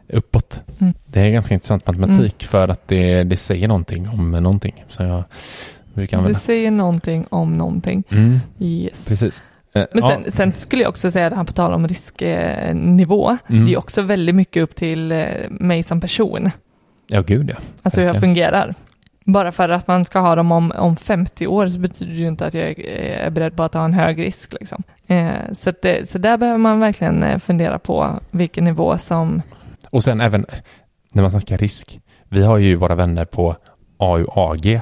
uppåt. Mm. Det är ganska intressant matematik för att det, det säger någonting om någonting. Så jag brukar Det säger någonting om någonting. Mm, Yes. precis. Eh, Men ja, sen, sen skulle jag också säga det här på tal om risknivå. Mm. Det är också väldigt mycket upp till eh, mig som person. ja, gud ja. Alltså hur jag fungerar. Bara för att man ska ha dem om, om 50 år så betyder det ju inte att jag är, beredd på att ha en hög risk. Liksom. Eh, så, det, så där behöver man verkligen eh, fundera på vilken nivå som... Och sen även när man snackar risk. Vi har ju våra vänner på AUAG.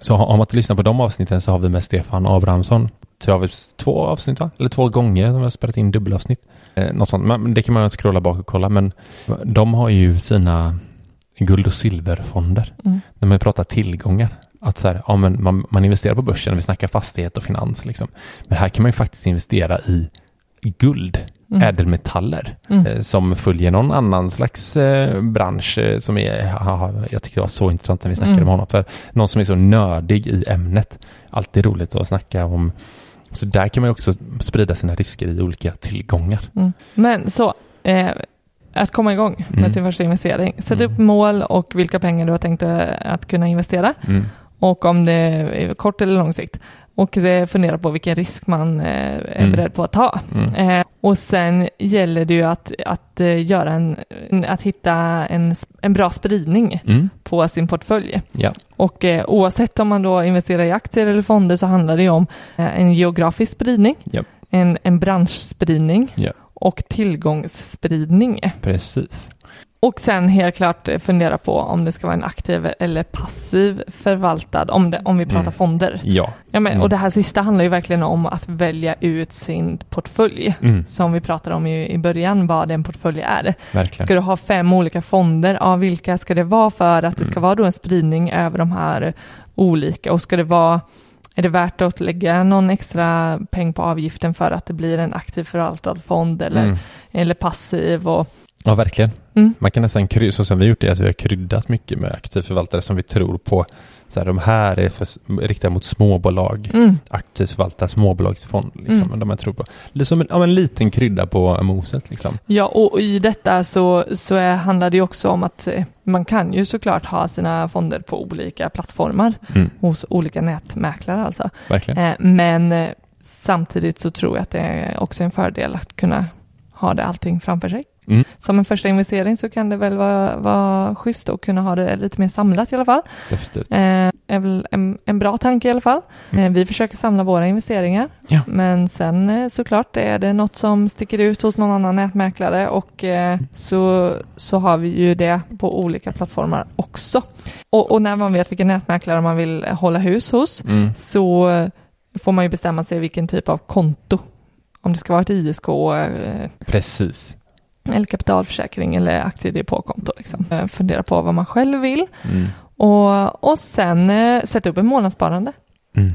Så om man inte lyssnar på de avsnitten så har vi med Stefan Abrahamsson. Tror jag vi två avsnitt va? Eller två gånger de har spelat in dubbelavsnitt. Eh, något sånt. Men det kan man scrolla bak och kolla. Men de har ju sina guld och silverfonder. Mm. När man pratar tillgångar. Att så här, ja, men man, man investerar på börsen, vi snackar fastighet och finans. Liksom. Men här kan man ju faktiskt investera i guld, Mm. ädelmetaller Mm. eh, som följer någon annan slags eh, bransch eh, som är, haha, jag tycker det var så intressant när vi snackade Mm. med honom, för någon som är så nördig i ämnet. Alltid roligt att snacka om. Så där kan man ju också sprida sina risker i olika tillgångar. Mm. Men så, eh, att komma igång med Mm. sin första investering. Sätt Mm. upp mål och vilka pengar du har tänkt att kunna investera. Mm. Och om det är kort eller lång sikt. Och fundera på vilken risk man eh, är Mm. beredd på att ta. Mm. Eh, och sen gäller det ju att, att eh, göra en, att hitta en, en bra spridning Mm. på sin portfölj. Ja. Och oavsett om man då investerar i aktier eller fonder så handlar det ju om en geografisk spridning, Japp. en, en branschspridning Ja. Och tillgångsspridning. Precis. och sen helt klart fundera på om det ska vara en aktiv eller passiv förvaltad, om, det, om vi pratar Mm. fonder. Ja. Ja, men, Mm. Och det här sista handlar ju verkligen om att välja ut sin portfölj. Mm. Som vi pratade om i, i början, vad en portfölj är. Verkligen. Ska du ha fem olika fonder, ja, vilka ska det vara för att det ska Mm. vara då en spridning över de här olika? Och ska det vara, är det värt att lägga någon extra peng på avgiften för att det blir en aktiv förvaltad fond eller, Mm. eller passiv? Och, Ja, verkligen. Mm. Man kan nästan krydda, så som vi gjort det, att vi har kryddat mycket med aktiv förvaltare som vi tror på. Så här, de här är för, riktade mot småbolag. mm, Aktivt förvaltad småbolagsfond. Liksom, Mm. de jag tror på. Som en, ja, en liten krydda på moset. Liksom. Ja, och i detta så, så är, handlar det också om att eh, man kan ju såklart ha sina fonder på olika plattformar Mm. hos olika nätmäklare alltså. Eh, men eh, samtidigt så tror jag att det är också en fördel att kunna ha det allting framför sig. Mm. Som en första investering så kan det väl vara, vara schysst att kunna ha det lite mer samlat i alla fall. Definitivt. Eh, är väl en, en bra tanke i alla fall. Mm. Eh, vi försöker samla våra investeringar. Ja. Men sen eh, såklart är det något som sticker ut hos någon annan nätmäklare och eh, så, så har vi ju det på olika plattformar också. Och, och när man vet vilken nätmäklare man vill hålla hus hos Mm. så får man ju bestämma sig vilken typ av konto. Om det ska vara ett ISK eh, Precis. Eller kapitalförsäkring eller aktiedepåkonto. Liksom. Eh, Fundera på vad man själv vill Mm. och, och sen eh, sätta upp en månadssparande Mm.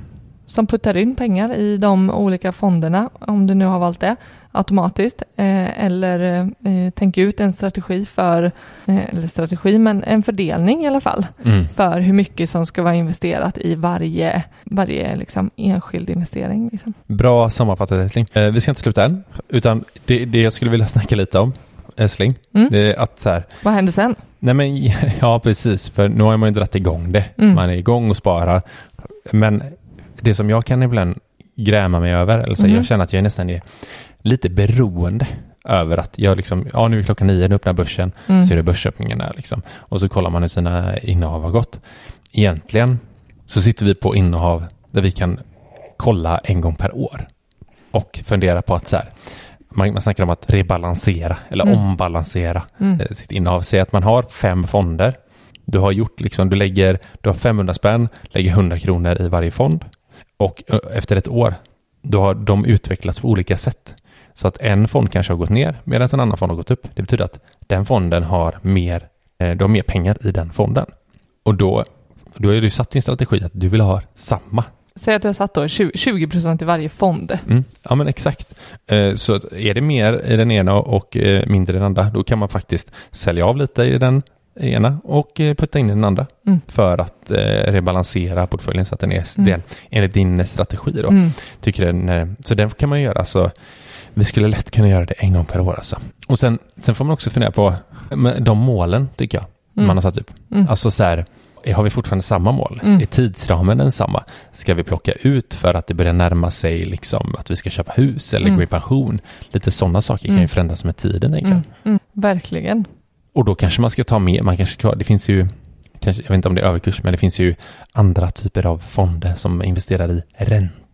Som puttar in pengar i de olika fonderna, om du nu har valt det, automatiskt. Eh, eller eh, tänk ut en strategi för, eh, eller strategi, men en fördelning i alla fall, Mm. för hur mycket som ska vara investerat i varje, varje liksom, enskild investering. Liksom. Bra sammanfattat Älskling. Vi ska inte sluta än, utan det, det jag skulle vilja snacka lite om, Älskling, Mm. det är att så här, Vad händer sen? nej men ja precis, för nu har man ju dragit igång det. Mm. Man är igång och sparar. Men det som jag kan ibland gräma mig över, eller så Mhm. jag känner att jag är nästan är lite beroende över att jag liksom, ja nu är klockan nio, nu öppnar börsen, Mm. så är det börsöppningen där liksom. Och så kollar man hur sina innehav har gått. Egentligen så sitter vi på innehav där vi kan kolla en gång per år och fundera på att så här, man, man snackar om att rebalansera eller Mm. ombalansera Mm. eh, sitt innehav. Säg att man har fem fonder. Du har gjort liksom, du lägger, du har 500 spänn, lägger 100 kronor i varje fond och efter ett år, då har de utvecklats på olika sätt. Så att en fond kanske har gått ner medan en annan fond har gått upp. Det betyder att den fonden har mer, eh, du har mer pengar i den fonden. Och då, då är du satt din strategi att du vill ha samma Säg att du har satt då 20, 20% i varje fond. Mm. Ja men exakt. Eh, Så är det mer i den ena och eh, mindre i den andra, då kan man faktiskt sälja av lite i den ena och eh, putta in den andra Mm. för att eh, rebalansera portföljen så att den är Mm. den, enligt din strategi. Då. Mm. Tycker den, eh, så den kan man göra. Så vi skulle lätt kunna göra det en gång per år. Alltså. Och sen, sen får man också fundera på de målen, tycker jag, Mm. man har satt upp. Mm. Alltså så här, har vi fortfarande samma mål? Mm. Är tidsramen densamma? Ska vi plocka ut för att det börjar närma sig liksom att vi ska köpa hus eller Mm. gå i pension? Lite sådana saker kan Mm. ju förändras med tiden. Mm. Mm. Verkligen. Och då kanske man ska ta med, man kanske ska, det finns ju, kanske, jag vet inte om det är överkurs, men det finns ju andra typer av fonder som investerar i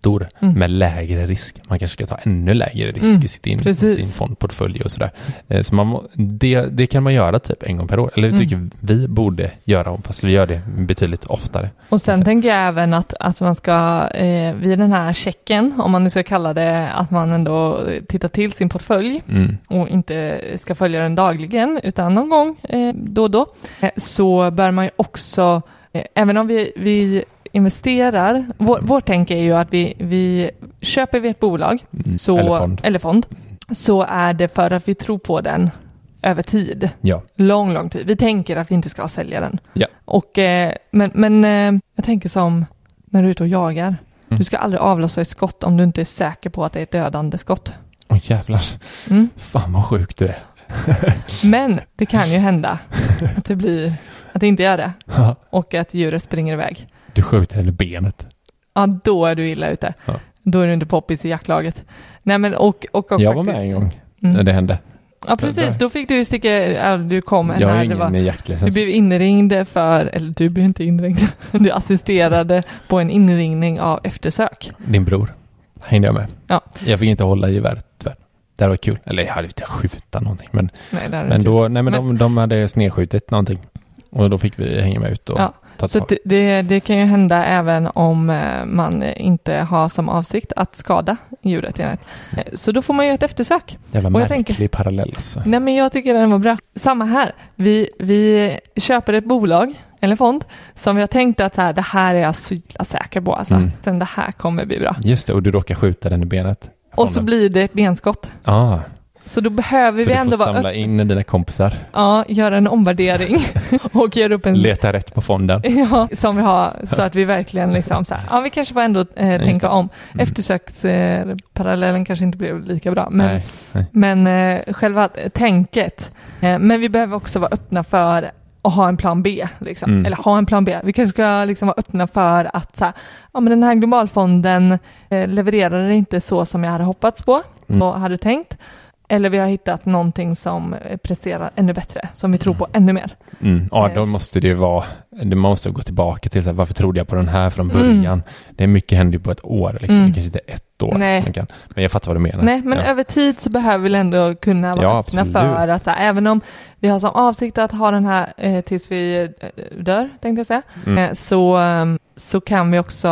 räntor Mm. med lägre risk. Man kanske ska ta ännu lägre risk Mm, i sitt in, precis. sin fondportfölj och sådär. Eh, Så man, det, det kan man göra typ en gång per år, eller det Mm. tycker vi borde göra, fast vi gör det betydligt oftare. Och sen Okej. tänker jag även att, att man ska, eh, vid den här checken, om man nu ska kalla det, att man ändå tittar till sin portfölj Mm. och inte ska följa den dagligen, utan någon gång eh, då och då, eh, så bör man ju också, eh, även om vi, vi investerar, vår, vår tänk är ju att vi, vi köper vi ett bolag, Mm. så, Eller fond. eller fond, så är det för att vi tror på den över tid. Ja. Lång, lång tid. Vi tänker att vi inte ska sälja den. Ja. Och, eh, men men eh, jag tänker som när du är ute och jagar. Mm. Du ska aldrig avlossa ett skott om du inte är säker på att det är ett dödande skott. Åh jävlar. Mm. Fan vad sjuk du är. Men det kan ju hända att det blir, att det inte gör det och att djuret springer iväg. Du skjuter henne i benet. Ja, då är du illa ute. Ja. Då är du inte poppis i jaktlaget. Nej men och, och, och jag var faktiskt, med en gång Mm. när det hände. Ja precis, då fick du sticka, du kom Jag när det ingen var, Du jaktlicens. blev inringd för, eller du blev inte inringd, du assisterade på en inringning av eftersök. Din bror hängde jag med. Ja. Jag fick inte hålla i geväret tyvärr. Det var kul. Eller jag hade inte skjuta någonting. Men, Nej, men, då, nej, men, Men- de, de hade snedskjutit någonting. Och då fick vi hänga med ut och Ja, ta Så det, det, det kan ju hända även om eh, man inte har som avsikt att skada djuret. enligt. Eh, Så då får man ju ett eftersök. Jävla och jag märklig tänker- parallell alltså. Nej men jag tycker den var bra. Samma här. Vi, vi köper ett bolag eller fond som vi har tänkt att här, det här är jag så säker på. Alltså. Mm. Sen det här kommer bli bra. Just det, och du råkar skjuta den i benet. Och så blir det ett benskott. ah, Så då behöver Så vi du får ändå vara samla upp, in dina kompisar. ja, göra en omvärdering och göra upp en Leta rätt på fonden. Ja, som vi har så att vi verkligen liksom så här, ja vi kanske får ändå eh, tänka om. Mm. Eftersöksparallellen kanske inte blev lika bra, men, Nej, nej. men eh, själva tänket. Eh, men vi behöver också vara öppna för att ha en plan B, liksom. Mm. eller ha en plan B. Vi kanske ska liksom vara öppna för att så här, ja, men den här globalfonden eh, levererar inte så som jag hade hoppats på Mm. och hade tänkt. Eller vi har hittat någonting som presterar ännu bättre, som vi tror på ännu mer. Mm. Ja, då måste det ju vara, man måste gå tillbaka till så här, varför trodde jag på den här från Mm. början? Det är mycket händer ju på ett år, liksom. Mm. det kanske inte är ett år. Nej. Kan, men jag fattar vad du menar. Nej, men ja. över tid så behöver vi ändå kunna vara Ja, öppna för att här, även om vi har som avsikt att ha den här eh, tills vi eh, dör, tänkte jag säga, Mm. eh, så, eh, så kan vi också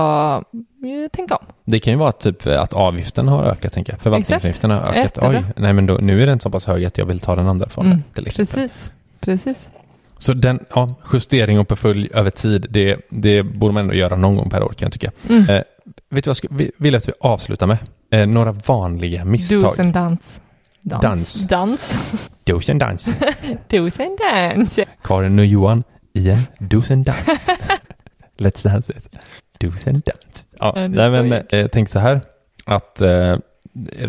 eh, tänka om. Det kan ju vara typ att avgiften har ökat, tänker jag. Förvaltningsavgiften har ökat. Jättebra. Oj, nej men då, nu är den så pass hög att jag vill ta den andra fonden. Mm, till exempel. Precis, precis. Så den, ja, justering och portfölj över tid, det, det borde man ändå göra någon gång per år kan jag tycka. Mm. Eh, vet du vad jag skulle, vi- vill att vi avslutar med? Eh, några vanliga misstag. Dos and dance. Dans. Dans. Dans. Dos and dans. Dos and dance. Karin och Johan i en dos and dance. Let's dance it. Dos and dance. Ja, Ja, nej, men var eh, jag tänkte så här att eh,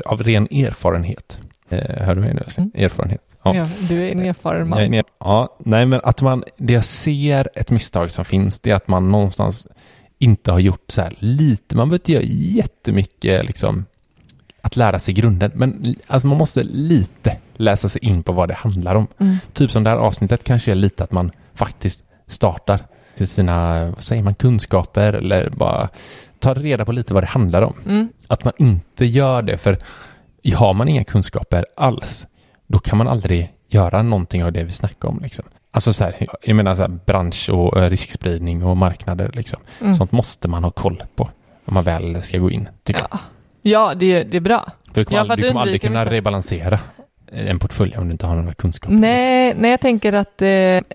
av ren erfarenhet, eh, hör du mig nu? Mm. Erfarenhet. Ja. Ja, du är en erfaren man. Ja, nej, men att man, det jag ser ett misstag som finns, det är att man någonstans inte har gjort så här lite, man behöver inte göra jättemycket liksom att lära sig grunden, men alltså man måste lite läsa sig in på vad det handlar om. Mm. Typ som det här avsnittet kanske är lite att man faktiskt startar till sina, vad säger man, kunskaper eller bara tar reda på lite vad det handlar om. Mm. Att man inte gör det, för har man inga kunskaper alls, då kan man aldrig göra någonting av det vi snackar om. Liksom. Alltså så här, jag menar så här, bransch och eh, riskspridning och marknader. Liksom. Mm. Sånt måste man ha koll på om man väl ska gå in, tycker Ja, ja det, är- det är bra. Du kommer, Ja, aldrig, du kommer aldrig kunna vissa- rebalansera en portfölj om du inte har några kunskaper. Nej, nej, jag tänker att eh,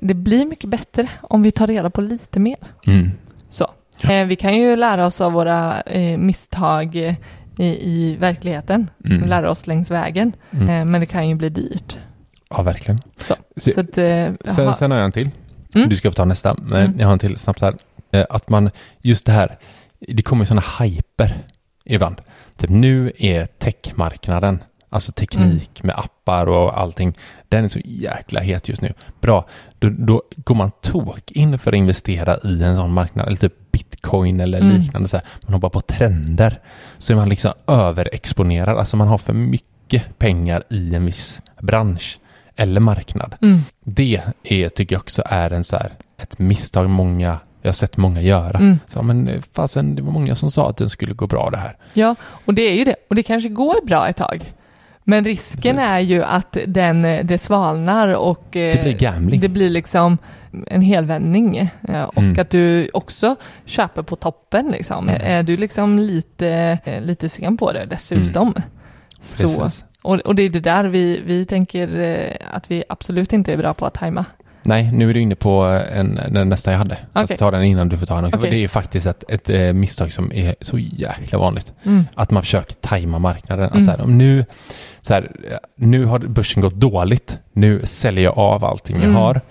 det blir mycket bättre om vi tar reda på lite mer. Mm. Så. Eh, vi kan ju lära oss av våra eh, misstag eh, i, i verkligheten. Mm. Lära oss längs vägen. Mm. Eh, men det kan ju bli dyrt. Ja, verkligen. Så. Se- Så att, eh, Sen, sen har jag en till. Mm. Du ska få ta nästa. Men Mm. Jag har en till snabbt här. Att man, just det här, det kommer ju sådana hyper ibland. Typ nu är techmarknaden, alltså teknik med appar och allting, den är så jäkla het just nu. Bra, då, då går man tok in för att investera i en sån marknad, eller typ bitcoin eller Mm. liknande. Så här. Man hoppar på trender. Så är man liksom överexponerad, alltså man har för mycket pengar i en viss bransch eller marknad. Mm. Det är, tycker jag också är en så här, ett misstag många, jag har sett många göra. Mm. Så, men eh, fasen, det var många som sa att den skulle gå bra det här. Ja, och det är ju det. Och det kanske går bra ett tag. Men risken Precis. är ju att den, eh, det svalnar och eh, Det blir gambling. det blir liksom en helvändning. eh, Och Mm. att du också köper på toppen liksom. Mm. Är du liksom lite, eh, lite sen på det dessutom. Så, Precis. och, och det är det där vi, vi tänker eh, att vi absolut inte är bra på att tajma. Nej, nu är du inne på en, den nästa jag hade. Jag Okej. tar den innan du får ta den. För Det är faktiskt ett, ett eh, misstag som är så jäkla vanligt. Mm. Att man försöker tajma marknaden. Mm. Alltså här, om nu, så här, eh, nu har börsen gått dåligt. Nu säljer jag av allting jag Mm. har.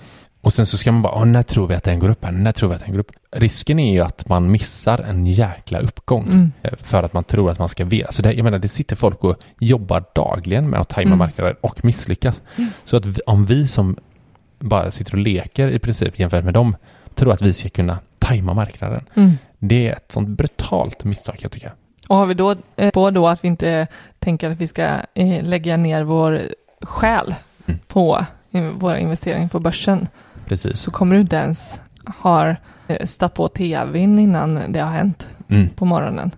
Och sen så ska man bara, när tror vi att den går upp här? När tror vi att den går upp? Risken är ju att man missar en jäkla uppgång. Mm. Eh, För att man tror att man ska veta. Så det, jag menar, det sitter folk och jobbar dagligen med att tajma Mm. marknaden och misslyckas. Mm. Så att vi, om vi som bara sitter och leker i princip jämfört med dem, tror att vi ska kunna tajma marknaden. Mm. Det är ett sånt brutalt misstag jag tycker. Och har vi då eh, på då att vi inte tänker att vi ska eh, lägga ner vår själ Mm. på eh, våra investeringar på börsen Precis. så kommer du inte ens ha stått på tvn innan det har hänt Mm. på morgonen.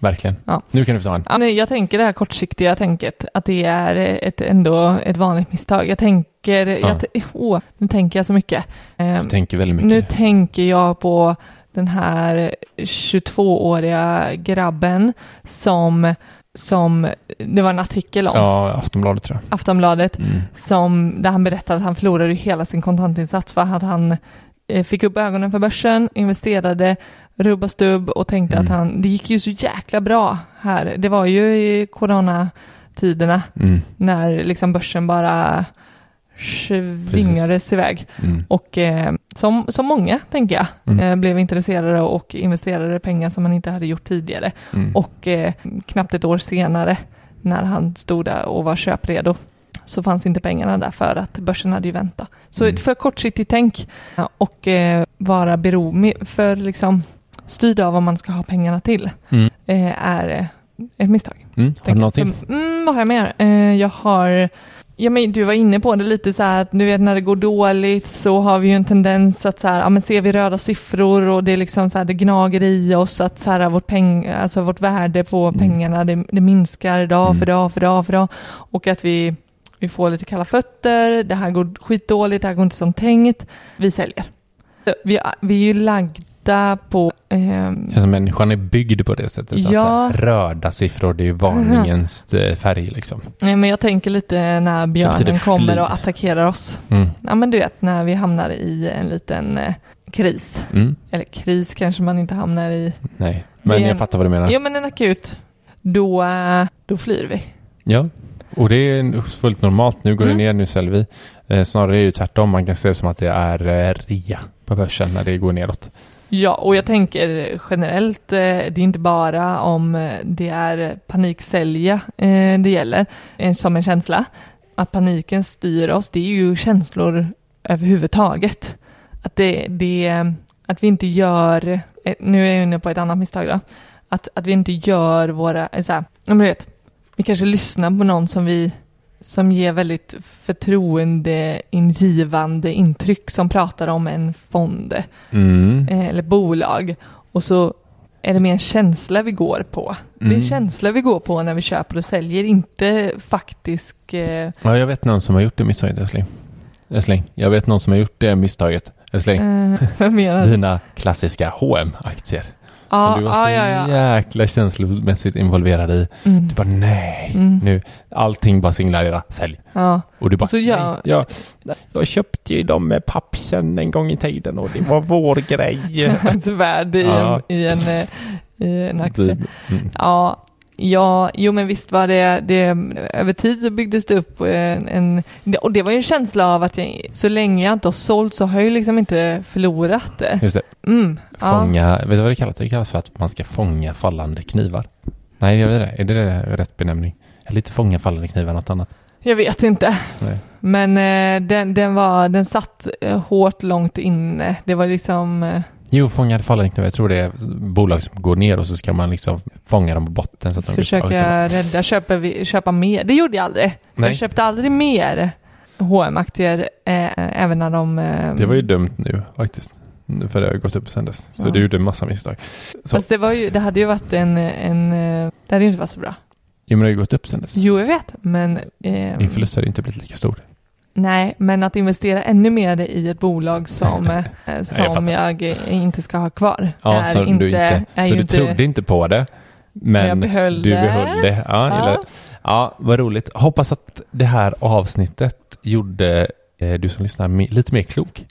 Verkligen. Ja. Nu kan du få ta en. Ja, nej, jag tänker det här kortsiktiga tänket, att det är ett, ändå ett vanligt misstag. Jag tänker, jag, t- åh, nu tänker jag så mycket. Eh, Du tänker väldigt mycket. nu tänker jag på den här 22-åriga grabben som, som, det var en artikel om, Ja, Aftonbladet tror jag. Aftonbladet, Mm. som, där han berättade att han förlorade hela sin kontantinsats för att han fick upp ögonen för börsen, investerade, rubb och stubb och tänkte Mm. att han, det gick ju så jäkla bra här. Det var ju i coronatiderna Mm. när liksom börsen bara svingades iväg. Mm. Och eh, som, som många, tänker jag, Mm. eh, blev intresserade och investerade pengar som man inte hade gjort tidigare. Mm. Och eh, knappt ett år senare, när han stod där och var köpredo, så fanns inte pengarna där för att börsen hade ju väntat. Så Mm. för kortsiktigt tänk och eh, vara beroende, för liksom styrd av vad man ska ha pengarna till, Mm. eh, är eh, ett misstag. Mm. Har du något till? Mm, vad har jag mer? Eh, jag har, ja men du var inne på det lite så här att du vet när det går dåligt så har vi ju en tendens att så här, ja men ser vi röda siffror och det är liksom så här, det gnager i oss att så här vårt peng, alltså vårt värde på Mm. pengarna, det, det minskar dag Mm. för dag för dag för dag och att vi, vi får lite kalla fötter, det här går skitdåligt, det här går inte som tänkt, vi säljer. Vi, vi är ju lagda på ehm, som människan är byggd på det sättet. Att Ja. så här, röda siffror, det är ju varningens eh, färg liksom. Nej, men jag tänker lite när björnen kommer och attackerar oss. Mm. Ja, men du vet när vi hamnar i en liten eh, kris. Mm. Eller kris kanske man inte hamnar i. Nej, men är- jag fattar vad du menar. Jo, men en akut. Då, eh, då flyr vi. Ja, och det är fullt normalt. Nu går Mm. det ner, nu säljer vi. Eh, snarare är det tvärtom. Man kan se det som att det är eh, rea på börsen när det går neråt. Ja, och jag tänker generellt, eh, det är inte bara om det är paniksälja eh, det gäller, som en känsla. Att paniken styr oss, det är ju känslor överhuvudtaget. Att, det, det, att vi inte gör, nu är jag inne på ett annat misstag då, att, att vi inte gör våra, så här, vet, vi kanske lyssnar på någon som vi som ger väldigt förtroendeingivande intryck som pratar om en fond Mm. eh, eller bolag och så är det mer en känsla vi går på. Det är Mm. känsla vi går på när vi köper och säljer, inte faktisk... Eh, Ja, jag vet någon som har gjort det misstaget, älskling. Älskling, jag vet någon som har gjort det misstaget. Älskling, eh, vad menar du? dina klassiska hm aktier Ja, som du var ja, så ja, ja. jäkla känslomässigt involverad i. Mm. Du bara nej, Mm. nu, allting bara signalerar sälj. ja. Och du bara, så gör- nej, jag, jag köpte ju dem med pappsen en gång i tiden och det var vår grej. Ett värde i, en, i, en, eh, i en aktie. Mm. Ja, ja, jo men visst var det, det över tid så byggdes det upp en, en och det var ju en känsla av att jag, så länge jag inte har sålt så har jag ju liksom inte förlorat det. Just det, Mm, ja. fånga, vet du vad det kallas? Det kallas för att man ska fånga fallande knivar. Nej, gör det det? Är det, det rätt benämning? Eller inte fånga fallande knivar, något annat? Jag vet inte. Nej. Men eh, den, den, var, den satt eh, hårt långt inne. Det var liksom... Eh, Jo, fånga fallande knivar. Jag tror det är bolag som går ner och så ska man liksom fånga dem på botten så att de försöka rädda, köpa, vi- köpa mer. Det gjorde jag aldrig. Nej. Jag köpte aldrig mer hm aktier eh, även när de... Eh, Det var ju dumt nu faktiskt. För det har gått upp sedan dess. Så Ja. du gjorde en massa misstag. Så, Fast det, var ju, det hade ju varit en... en eh, det hade ju inte varit så bra. jo, men det har ju gått upp sedan dess. Jo, jag vet, men... Eh, Din förlust hade inte blivit lika stor. Nej, men att investera ännu mer i ett bolag som, eh, som jag, eh, inte ska ha kvar. Ja, är så inte, du, inte, är så du inte, trodde inte på det. Men jag behöll du det. behöll det. Ja, Ja. Eller, ja, vad roligt. Hoppas att det här avsnittet gjorde eh, du som lyssnar lite mer klok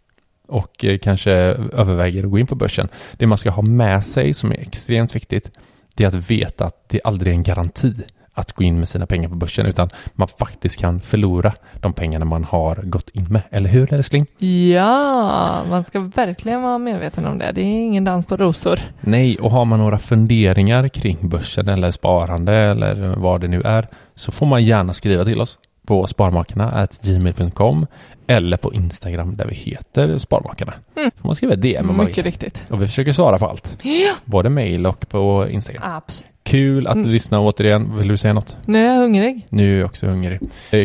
och eh, kanske överväger att gå in på börsen. Det man ska ha med sig som är extremt viktigt, det är att veta att det aldrig är en garanti att gå in med sina pengar på börsen, utan man faktiskt kan förlora de pengarna man har gått in med. Eller hur, älskling? Ja, man ska verkligen vara medveten om det. Det är ingen dans på rosor. Nej, och har man några funderingar kring börsen eller sparande eller vad det nu är så får man gärna skriva till oss på sparmakarna.gmail.com eller på Instagram där vi heter Sparmakarna. Mm. får man skriva DM om man Mycket vill. riktigt. Och vi försöker svara på allt. Ja, Både mail och på Instagram. absolut. Kul att du Mm. lyssnar återigen. Vill du säga något? Nu är jag hungrig. Nu är jag också hungrig.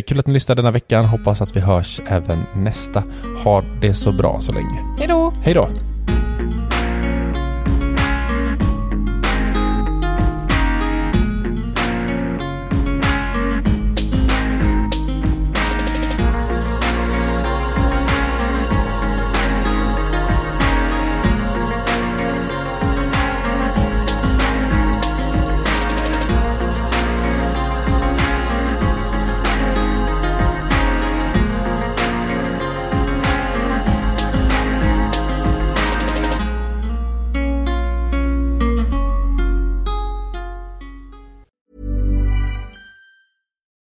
Kul att ni lyssnade denna veckan. Hoppas att vi hörs även nästa. Ha det så bra så länge. Hej då! Hej då!